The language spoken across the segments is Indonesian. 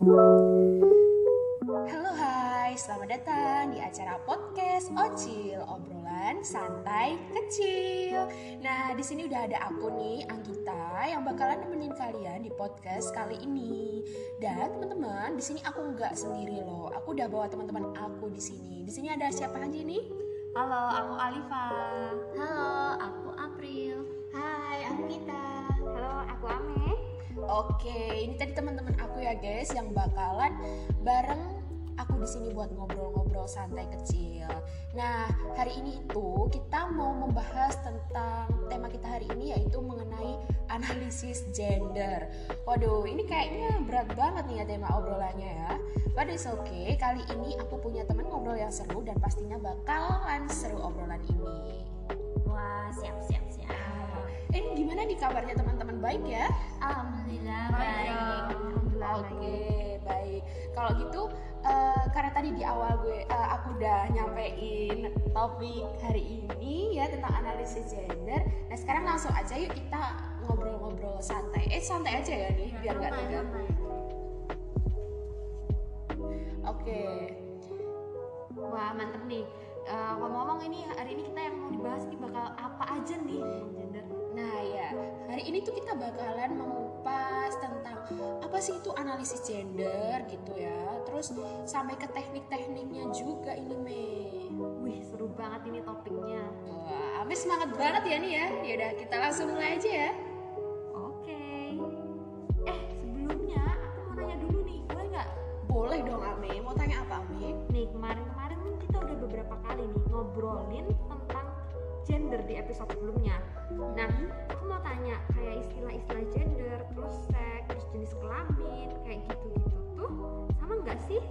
Halo hai, selamat datang di acara podcast Ocil, obrolan santai kecil. Nah, di sini udah ada aku nih, Anggita, yang bakalan nemenin kalian di podcast kali ini. Dan teman-teman, di sini aku nggak sendiri loh. Aku udah bawa teman-teman aku di sini. Di sini ada siapa aja nih? Halo, aku Alifa. Halo, aku April. Hai, aku Gita. Halo, aku Ame. Oke, ini tadi teman-teman aku ya guys yang bakalan bareng aku di sini buat ngobrol-ngobrol santai kecil. Nah, hari ini itu kita mau membahas tentang tema kita hari ini yaitu mengenai analisis gender. Waduh, ini kayaknya berat banget nih ya tema obrolannya ya. But it's okay, kali ini aku punya teman ngobrol yang seru dan pastinya bakalan seru obrolan ini. Wah, siap, siap, siap. Gimana nih kabarnya teman-teman baik ya? Alhamdulillah Baik. Alhamdulillah Oke, baik. baik. Kalau gitu, eh, karena tadi di awal gue, eh, aku udah nyampein topik hari ini ya tentang analisis gender. Nah sekarang langsung aja yuk kita ngobrol-ngobrol santai. Eh santai aja ya nih, biar nggak tegang. Oke. Wah, mantep nih. Eh, ngomong-ngomong ini hari ini kita yang mau dibahas nih bakal apa aja nih gender? Nah ya, hari ini tuh kita bakalan mengupas tentang apa sih itu analisis gender gitu ya. Terus sampai ke teknik-tekniknya juga ini Mei. Wih, seru banget ini topiknya. Wah, Ame semangat banget ya nih ya. Yaudah, kita langsung mulai aja ya. Oke. Eh, sebelumnya aku mau nanya dulu nih, boleh nggak? Boleh dong Ame. Mau tanya apa Ame? Nih, kemarin-kemarin kita udah beberapa kali nih ngobrolin tentang gender di episode sebelumnya. Nah, aku mau tanya kayak istilah-istilah gender, terus seks, terus jenis kelamin, kayak gitu-gitu tuh sama nggak sih?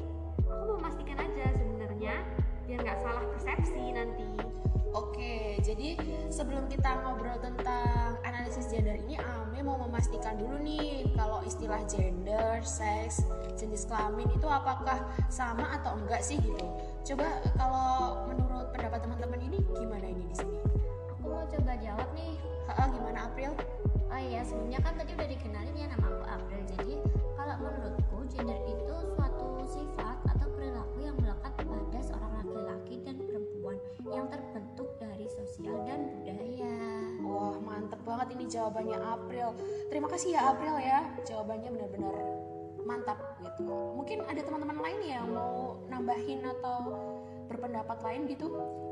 Aku mau memastikan aja sebenarnya biar nggak salah persepsi nanti. Oke, jadi sebelum kita ngobrol tentang analisis gender ini, Ame mau memastikan dulu nih kalau istilah gender, seks, jenis kelamin itu apakah sama atau enggak sih gitu. Coba kalau menurut pendapat teman-teman ini gimana ini di sini? Aku mau coba jawab nih. Ha, gimana April? Oh iya, sebelumnya kan tadi udah dikenalin ya nama aku April. Jadi kalau menurutku gender itu suatu sifat atau perilaku yang melekat pada seorang laki-laki dan perempuan yang terbentuk dari sosial dan budaya. Wah mantep banget ini jawabannya April. Terima kasih ya April ya, jawabannya benar-benar mantap gitu. Mungkin ada teman-teman lain yang mau nambahin atau berpendapat lain gitu?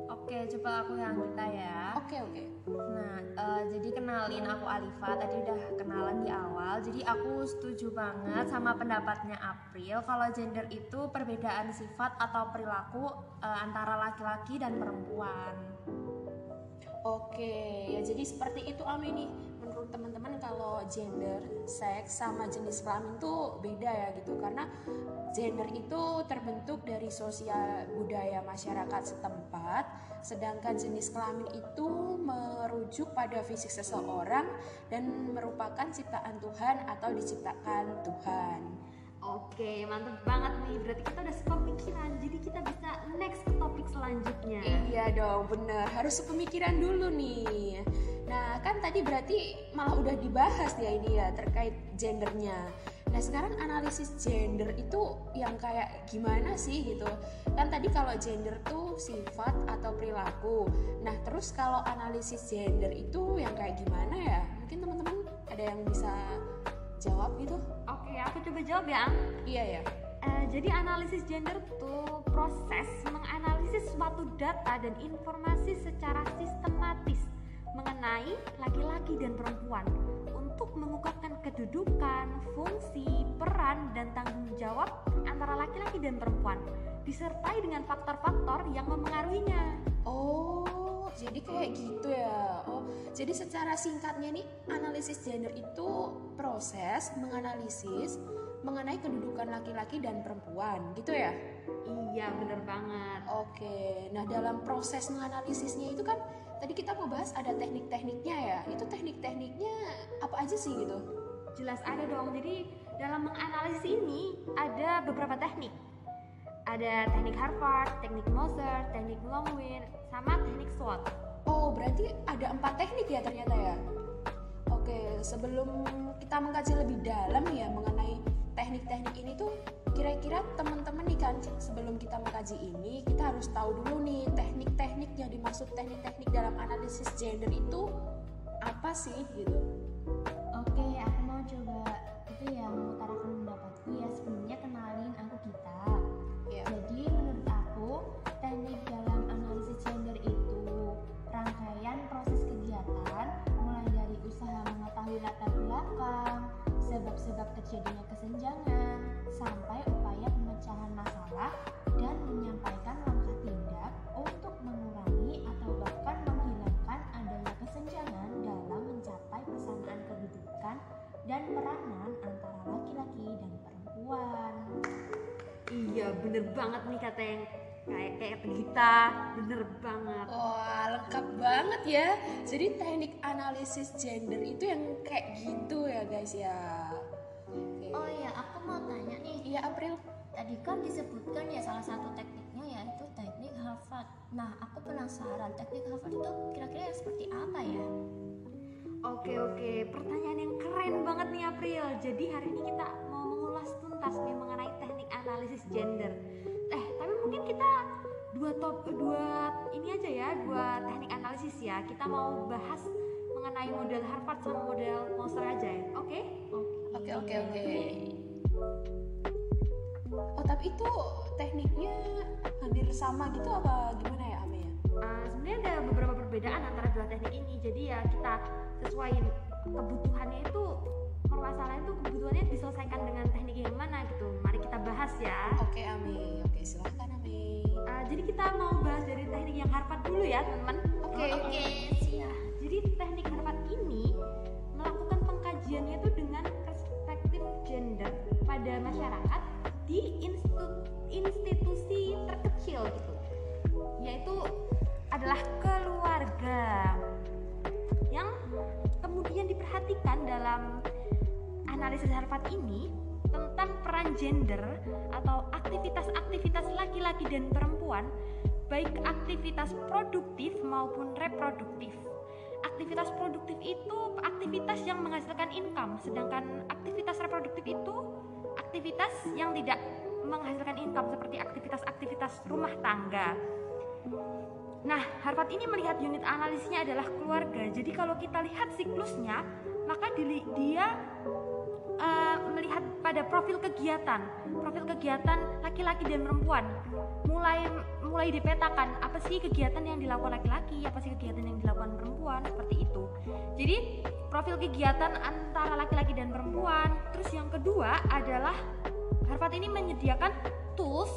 Oke, coba aku yang kita ya. Oke oke. Nah, eh, jadi kenalin aku Alifa. Tadi udah kenalan di awal. Jadi aku setuju banget sama pendapatnya April kalau gender itu perbedaan sifat atau perilaku eh, antara laki-laki dan perempuan. Oke, ya jadi seperti itu Ami nih. Menurut teman-teman kalau gender, seks sama jenis kelamin tuh beda ya gitu karena gender itu terbentuk dari sosial budaya masyarakat setempat, sedangkan jenis kelamin itu merujuk pada fisik seseorang dan merupakan ciptaan Tuhan atau diciptakan Tuhan. Oke, mantep banget nih. Berarti kita udah sepemikiran. Jadi kita bisa next ke topik selanjutnya. Iya dong, bener. Harus sepemikiran dulu nih. Nah, kan tadi berarti malah udah dibahas ya ini ya terkait gendernya. Nah, sekarang analisis gender itu yang kayak gimana sih gitu? Kan tadi kalau gender tuh sifat atau perilaku. Nah, terus kalau analisis gender itu yang kayak gimana ya? Mungkin teman-teman ada yang bisa jawab gitu? Oke, aku coba jawab ya. Iya ya. Eh, jadi analisis gender tuh proses menganalisis suatu data dan informasi secara sistematis mengenai laki-laki dan perempuan untuk mengungkapkan kedudukan, fungsi, peran, dan tanggung jawab antara laki-laki dan perempuan disertai dengan faktor-faktor yang memengaruhinya. Oh, jadi kayak gitu ya. Oh, jadi secara singkatnya nih, analisis gender itu proses menganalisis mengenai kedudukan laki-laki dan perempuan, gitu ya? Iya, bener banget. Oke. Nah, dalam proses menganalisisnya itu kan tadi kita mau bahas ada teknik-tekniknya ya. Itu teknik-tekniknya apa aja sih gitu? Jelas ada dong. Jadi dalam menganalisis ini ada beberapa teknik. Ada teknik Harvard, teknik Moser, teknik Longwin, sama teknik SWOT. Oh, berarti ada empat teknik ya ternyata ya? Oke, sebelum kita mengkaji lebih dalam ya mengenai teknik-teknik ini tuh kira-kira teman-teman nih kan sebelum kita mengkaji ini kita harus tahu dulu nih teknik-teknik yang dimaksud teknik-teknik dalam analisis gender itu apa sih gitu Iya, bener banget nih kata yang kayak kayak kita, bener banget. Wah, lengkap banget ya. Jadi teknik analisis gender itu yang kayak gitu ya, guys ya. Oke. Oh ya, aku mau tanya nih. Iya, April. Tadi kan disebutkan ya salah satu tekniknya yaitu teknik Harvard. Nah, aku penasaran teknik Harvard itu kira-kira yang seperti apa ya? Oke oke, pertanyaan yang keren banget nih April. Jadi hari ini kita mau tuntas nih mengenai teknik analisis gender. Eh, tapi mungkin kita dua top dua ini aja ya, dua teknik analisis ya. Kita mau bahas mengenai model Harvard sama model Monster aja ya. Oke? Oke, oke, oke. Oh, tapi itu tekniknya hampir sama gitu apa gimana ya, Ame ya? Uh, sebenarnya ada beberapa perbedaan antara dua teknik ini. Jadi ya kita sesuaiin kebutuhannya itu permasalahan itu kebutuhannya diselesaikan dengan teknik yang mana gitu. Mari kita bahas ya. Oke, Ame. Oke, silahkan Ame. Uh, jadi kita mau bahas dari teknik yang Harvard dulu ya teman-teman. Oke. Oke, siap. Jadi teknik Harvard ini melakukan pengkajiannya itu dengan perspektif gender pada masyarakat di institu- institusi terkecil gitu, yaitu adalah keluarga yang kemudian diperhatikan dalam analisis Harvard ini tentang peran gender atau aktivitas-aktivitas laki-laki dan perempuan baik aktivitas produktif maupun reproduktif. Aktivitas produktif itu aktivitas yang menghasilkan income, sedangkan aktivitas reproduktif itu aktivitas yang tidak menghasilkan income seperti aktivitas-aktivitas rumah tangga. Nah, Harvard ini melihat unit analisisnya adalah keluarga. Jadi kalau kita lihat siklusnya, maka dia uh, melihat pada profil kegiatan, profil kegiatan laki-laki dan perempuan. Mulai mulai dipetakan apa sih kegiatan yang dilakukan laki-laki, apa sih kegiatan yang dilakukan perempuan, seperti itu. Jadi profil kegiatan antara laki-laki dan perempuan. Terus yang kedua adalah Harvard ini menyediakan tools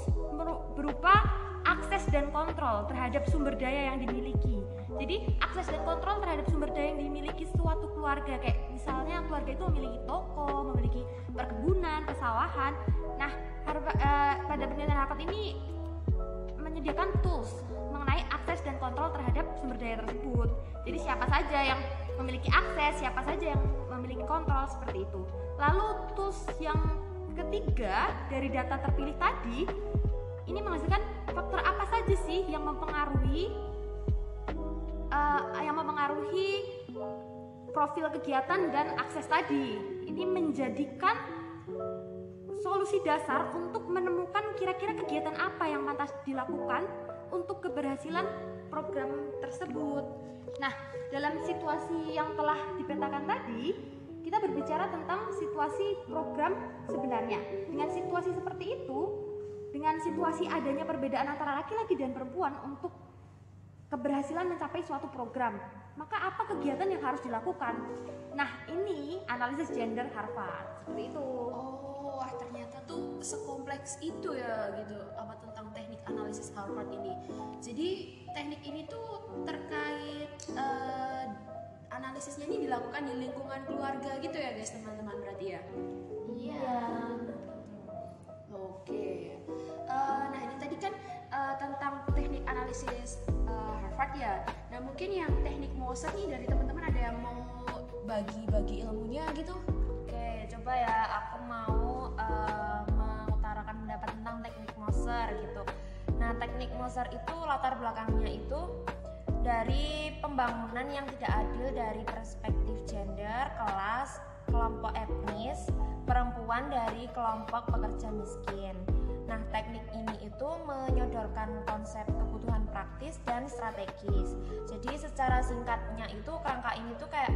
berupa akses dan kontrol terhadap sumber daya yang dimiliki. Jadi akses dan kontrol terhadap sumber daya yang dimiliki suatu keluarga kayak misalnya keluarga itu memiliki toko, memiliki perkebunan, pesawahan. Nah, Harvard, eh, pada penelitian Harvard ini menyediakan tools mengenai akses dan kontrol terhadap sumber daya tersebut. Jadi siapa saja yang memiliki akses, siapa saja yang memiliki kontrol seperti itu. Lalu tools yang ketiga dari data terpilih tadi ini menghasilkan faktor apa saja sih yang mempengaruhi eh, yang mempengaruhi profil kegiatan dan akses tadi. Ini menjadikan solusi dasar untuk menemukan kira-kira kegiatan apa yang pantas dilakukan untuk keberhasilan program tersebut. Nah, dalam situasi yang telah dipetakan tadi, kita berbicara tentang situasi program sebenarnya. Dengan situasi seperti itu, dengan situasi adanya perbedaan antara laki-laki dan perempuan untuk keberhasilan mencapai suatu program, maka apa kegiatan yang harus dilakukan? Nah, ini analisis gender Harvard. Seperti itu. Oh, wah ternyata tuh sekompleks itu ya gitu apa tentang teknik analisis Harvard ini. Jadi teknik ini tuh terkait eh, analisisnya ini dilakukan di lingkungan keluarga gitu ya guys teman-teman berarti ya. Iya. Oke. Analisis eh, Harvard ya. Nah mungkin yang teknik Moser nih dari teman-teman ada yang mau bagi-bagi ilmunya gitu? Oke, coba ya aku mau eh, mengutarakan pendapat tentang teknik Moser gitu. Nah, teknik Moser itu latar belakangnya itu dari pembangunan yang tidak adil dari perspektif gender, kelas, kelompok etnis, perempuan dari kelompok pekerja miskin. Nah, teknik ini itu menyodorkan konsep kebutuhan praktis dan strategis. Jadi secara singkatnya itu kerangka ini tuh kayak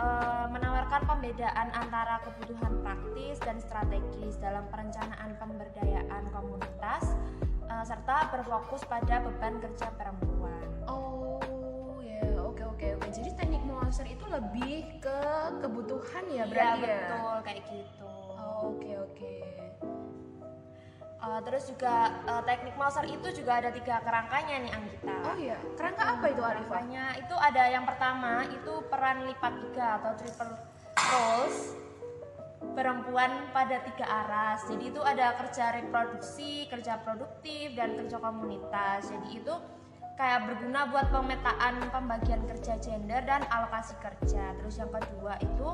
e, menawarkan pembedaan antara kebutuhan praktis dan strategis dalam perencanaan pemberdayaan komunitas e, serta berfokus pada beban kerja perempuan. Oh ya, oke oke oke. Jadi teknik Moser itu lebih ke kebutuhan ya Iya, berarti ya? betul kayak gitu. Oh, Oke oke. Uh, terus juga uh, teknik Mauser itu juga ada tiga kerangkanya nih Anggita. Oh iya, kerangka apa itu Arifah? Kerangkanya itu ada yang pertama itu peran lipat tiga atau triple roles perempuan pada tiga aras. Jadi itu ada kerja reproduksi, kerja produktif, dan kerja komunitas. Jadi itu kayak berguna buat pemetaan pembagian kerja gender dan alokasi kerja. Terus yang kedua itu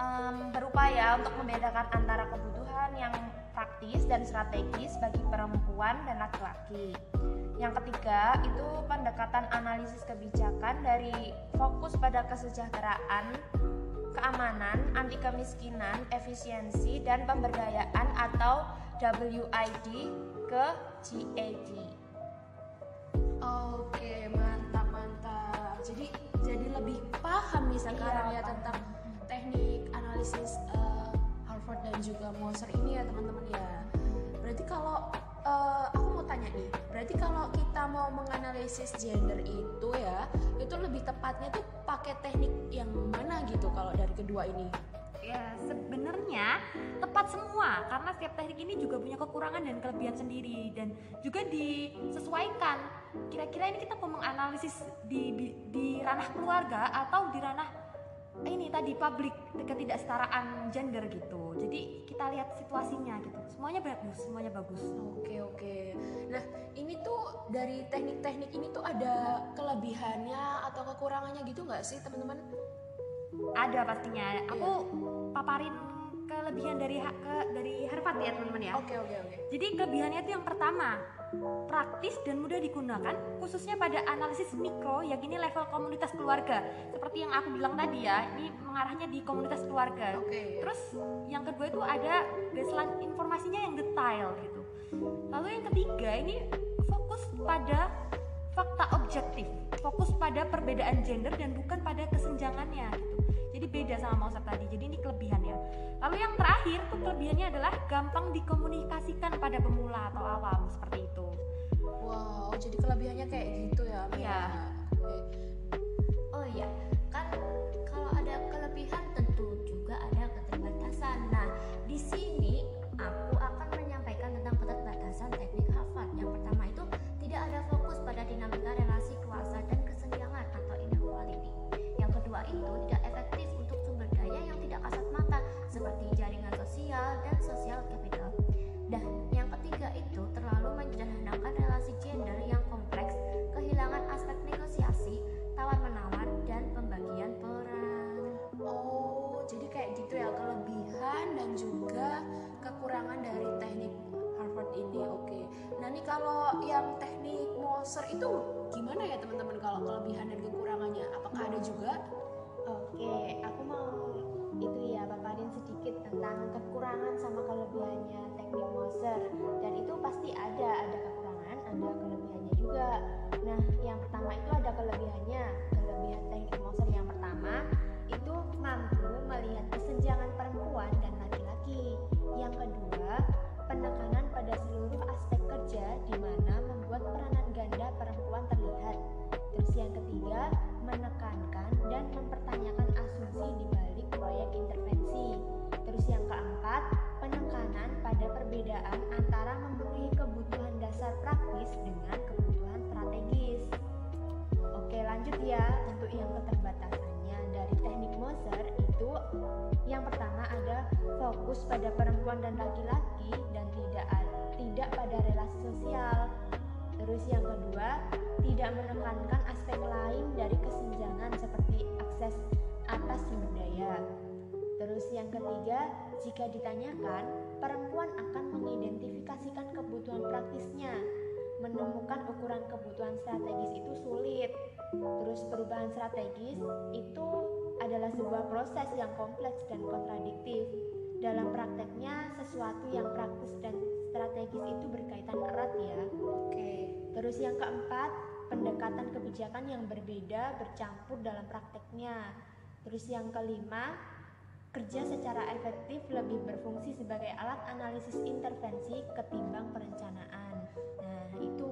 um, berupaya untuk membedakan antara kebutuhan praktis dan strategis bagi perempuan dan laki-laki. Yang ketiga itu pendekatan analisis kebijakan dari fokus pada kesejahteraan, keamanan, anti kemiskinan, efisiensi dan pemberdayaan atau WID ke GAD. Oke, mantap mantap. Jadi jadi lebih paham nih sekarang Iya, ya paham. tentang teknik analisis eh, Dan juga Moser ini ya teman-teman ya. Berarti kalau eh, aku mau tanya nih, berarti kalau kita mau menganalisis gender itu ya, itu lebih tepatnya tuh pakai teknik yang mana gitu kalau dari kedua ini? Ya, sebenarnya tepat semua karena setiap teknik ini juga punya kekurangan dan kelebihan sendiri dan juga disesuaikan. Kira-kira ini kita mau menganalisis di di ranah keluarga atau di ranah ini tadi publik ketidaksetaraan gender gitu. Jadi kita lihat situasinya gitu. Semuanya bagus, semuanya bagus. Oke oke. Nah ini tuh dari teknik-teknik ini tuh ada kelebihannya atau kekurangannya gitu nggak sih teman-teman? Ada pastinya. Aku paparin kelebihan dari ha- ke dari Harvard ya teman-teman ya. Oke oke oke. Jadi kelebihannya itu yang pertama praktis dan mudah digunakan khususnya pada analisis mikro yang ini level komunitas keluarga. Seperti yang aku bilang tadi ya ini mengarahnya di komunitas keluarga. Oke. terus yang kedua itu ada baseline informasinya yang detail gitu. Lalu yang ketiga ini fokus pada fakta objektif. Fokus pada perbedaan gender dan bukan pada kesenjangannya gitu jadi beda sama Mauser tadi jadi ini kelebihannya lalu yang terakhir tuh kelebihannya adalah gampang dikomunikasikan pada pemula atau awam seperti itu Wow, jadi kelebihannya kayak gitu ya? Iya. Oke. Oh iya, kan kalau ada kelebihan sosial dan sosial capital. Dan yang ketiga itu terlalu menyederhanakan relasi gender yang kompleks, kehilangan aspek negosiasi, tawar-menawar, dan pembagian peran. Oh, jadi kayak gitu ya kelebihan dan juga kekurangan dari teknik Harvard ini. Oke. Nah nih kalau yang teknik Moser itu gimana ya teman-teman kalau kelebihan dan kekurangannya? Apakah ada juga? Oke, aku mau itu ya paparin sedikit tentang kekurangan sama kelebihannya teknik Moser dan itu pasti ada ada kekurangan ada kelebihannya juga. Nah, yang pertama itu ada kelebihannya. Perbedaan antara memenuhi kebutuhan dasar praktis dengan kebutuhan strategis. Oke, lanjut ya untuk yang keterbatasannya dari teknik Moser itu yang pertama ada fokus pada perempuan dan laki-laki dan tidak tidak pada relasi sosial. Terus yang kedua, tidak menekankan aspek lain dari kesenjangan seperti akses atas sumber daya. Terus yang ketiga, jika ditanyakan, perempuan akan mengidentifikasikan kebutuhan praktisnya. Menemukan ukuran kebutuhan strategis itu sulit. Terus perubahan strategis itu adalah sebuah proses yang kompleks dan kontradiktif. Dalam prakteknya, sesuatu yang praktis dan strategis itu berkaitan erat ya. Oke. Terus yang keempat, pendekatan kebijakan yang berbeda bercampur dalam prakteknya. Terus yang kelima, kerja secara efektif lebih berfungsi sebagai alat analisis intervensi ketimbang perencanaan. Nah, itu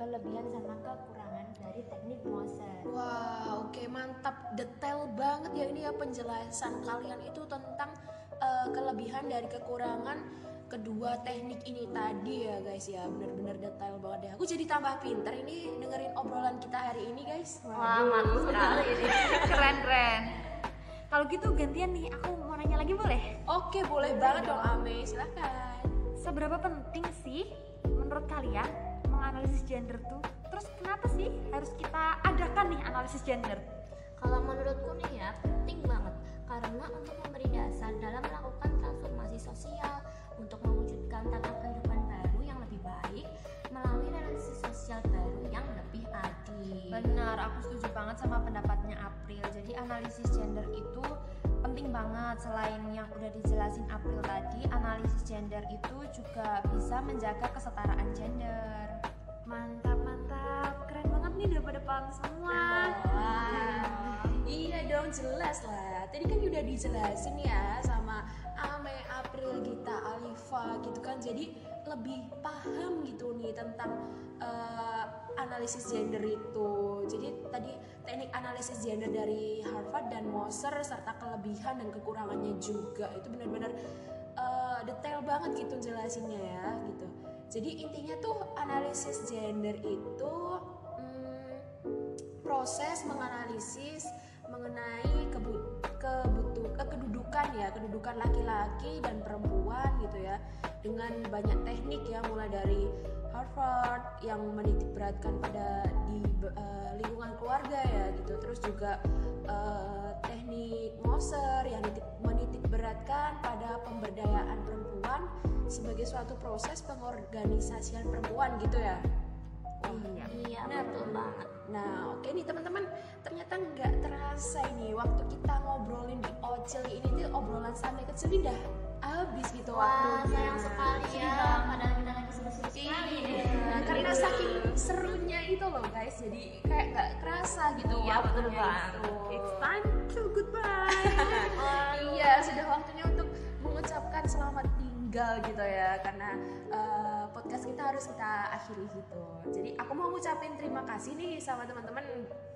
kelebihan sama kekurangan dari teknik Moser. Wah, oke mantap, detail banget ya ini ya penjelasan kalian itu tentang eh, kelebihan dari kekurangan kedua teknik ini tadi ya guys ya bener-bener detail banget deh. Aku jadi tambah pinter ini dengerin obrolan kita hari ini guys. Wah, mantap sekali ini. Keren, keren. Kalau gitu gantian nih, aku mau nanya lagi boleh? Oke boleh banget dong Ame, silakan. Seberapa penting sih menurut kalian menganalisis gender tuh? Terus kenapa sih harus kita adakan nih analisis gender? Kalau menurutku nih ya penting banget karena untuk memberi dasar dalam melakukan transformasi sosial untuk mewujudkan tata kehidupan baru yang lebih baik melalui relasi sosial baru yang lebih Benar, aku setuju banget sama pendapatnya April. Jadi analisis gender itu penting banget selain yang udah dijelasin April tadi, analisis gender itu juga bisa menjaga kesetaraan gender. Mantap, mantap. Keren banget nih udah pada paham semua. Wah, iya dong jelas lah. Tadi kan udah dijelasin ya sama Ame, April, Gita, Alifa gitu kan. Jadi lebih paham gitu nih tentang eh, analisis gender itu. Jadi tadi teknik analisis gender dari Harvard dan Moser serta kelebihan dan kekurangannya juga itu benar-benar eh, detail banget gitu jelasinnya ya gitu. Jadi intinya tuh analisis gender itu hmm, proses menganalisis mengenai kebu- kebutu- eh, kedudukan ya kedudukan laki-laki dan perempuan gitu ya dengan banyak teknik ya mulai dari Harvard yang menitik beratkan pada di eh, lingkungan keluarga ya gitu terus juga eh, teknik Moser yang menitik, menitik beratkan pada pemberdayaan perempuan sebagai suatu proses pengorganisasian perempuan gitu ya Iya. Iya betul banget. Nah, oke nih teman-teman, ternyata nggak terasa ini waktu kita ngobrolin di Ocil ini tuh obrolan sampai kecil udah habis gitu Wah waktunya. sayang sekali ya padahal kita lagi seru-seru sekali Iya, nih. karena saking serunya itu loh guys, jadi kayak nggak kerasa gitu Iya, betul banget. It's time to goodbye. iya, sudah waktunya untuk mengucapkan selamat tinggal gitu ya, karena eh, podcast kita harus kita akhiri gitu. Jadi aku mau ngucapin terima kasih nih sama teman-teman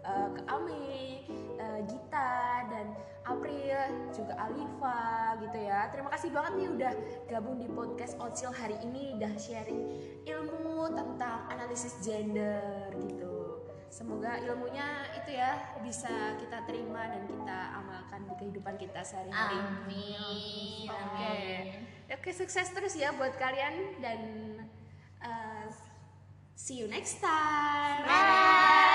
eh, ke Ami, eh, Gita dan April, juga Alifa gitu ya. Terima kasih banget nih udah gabung di podcast Ocil hari ini, udah sharing ilmu tentang analisis gender gitu. Semoga ilmunya itu ya bisa kita terima dan kita amalkan di kehidupan kita sehari-hari. Amin. Oke. Amin. Oke, sukses terus ya buat kalian dan uh, see you next time. Bye.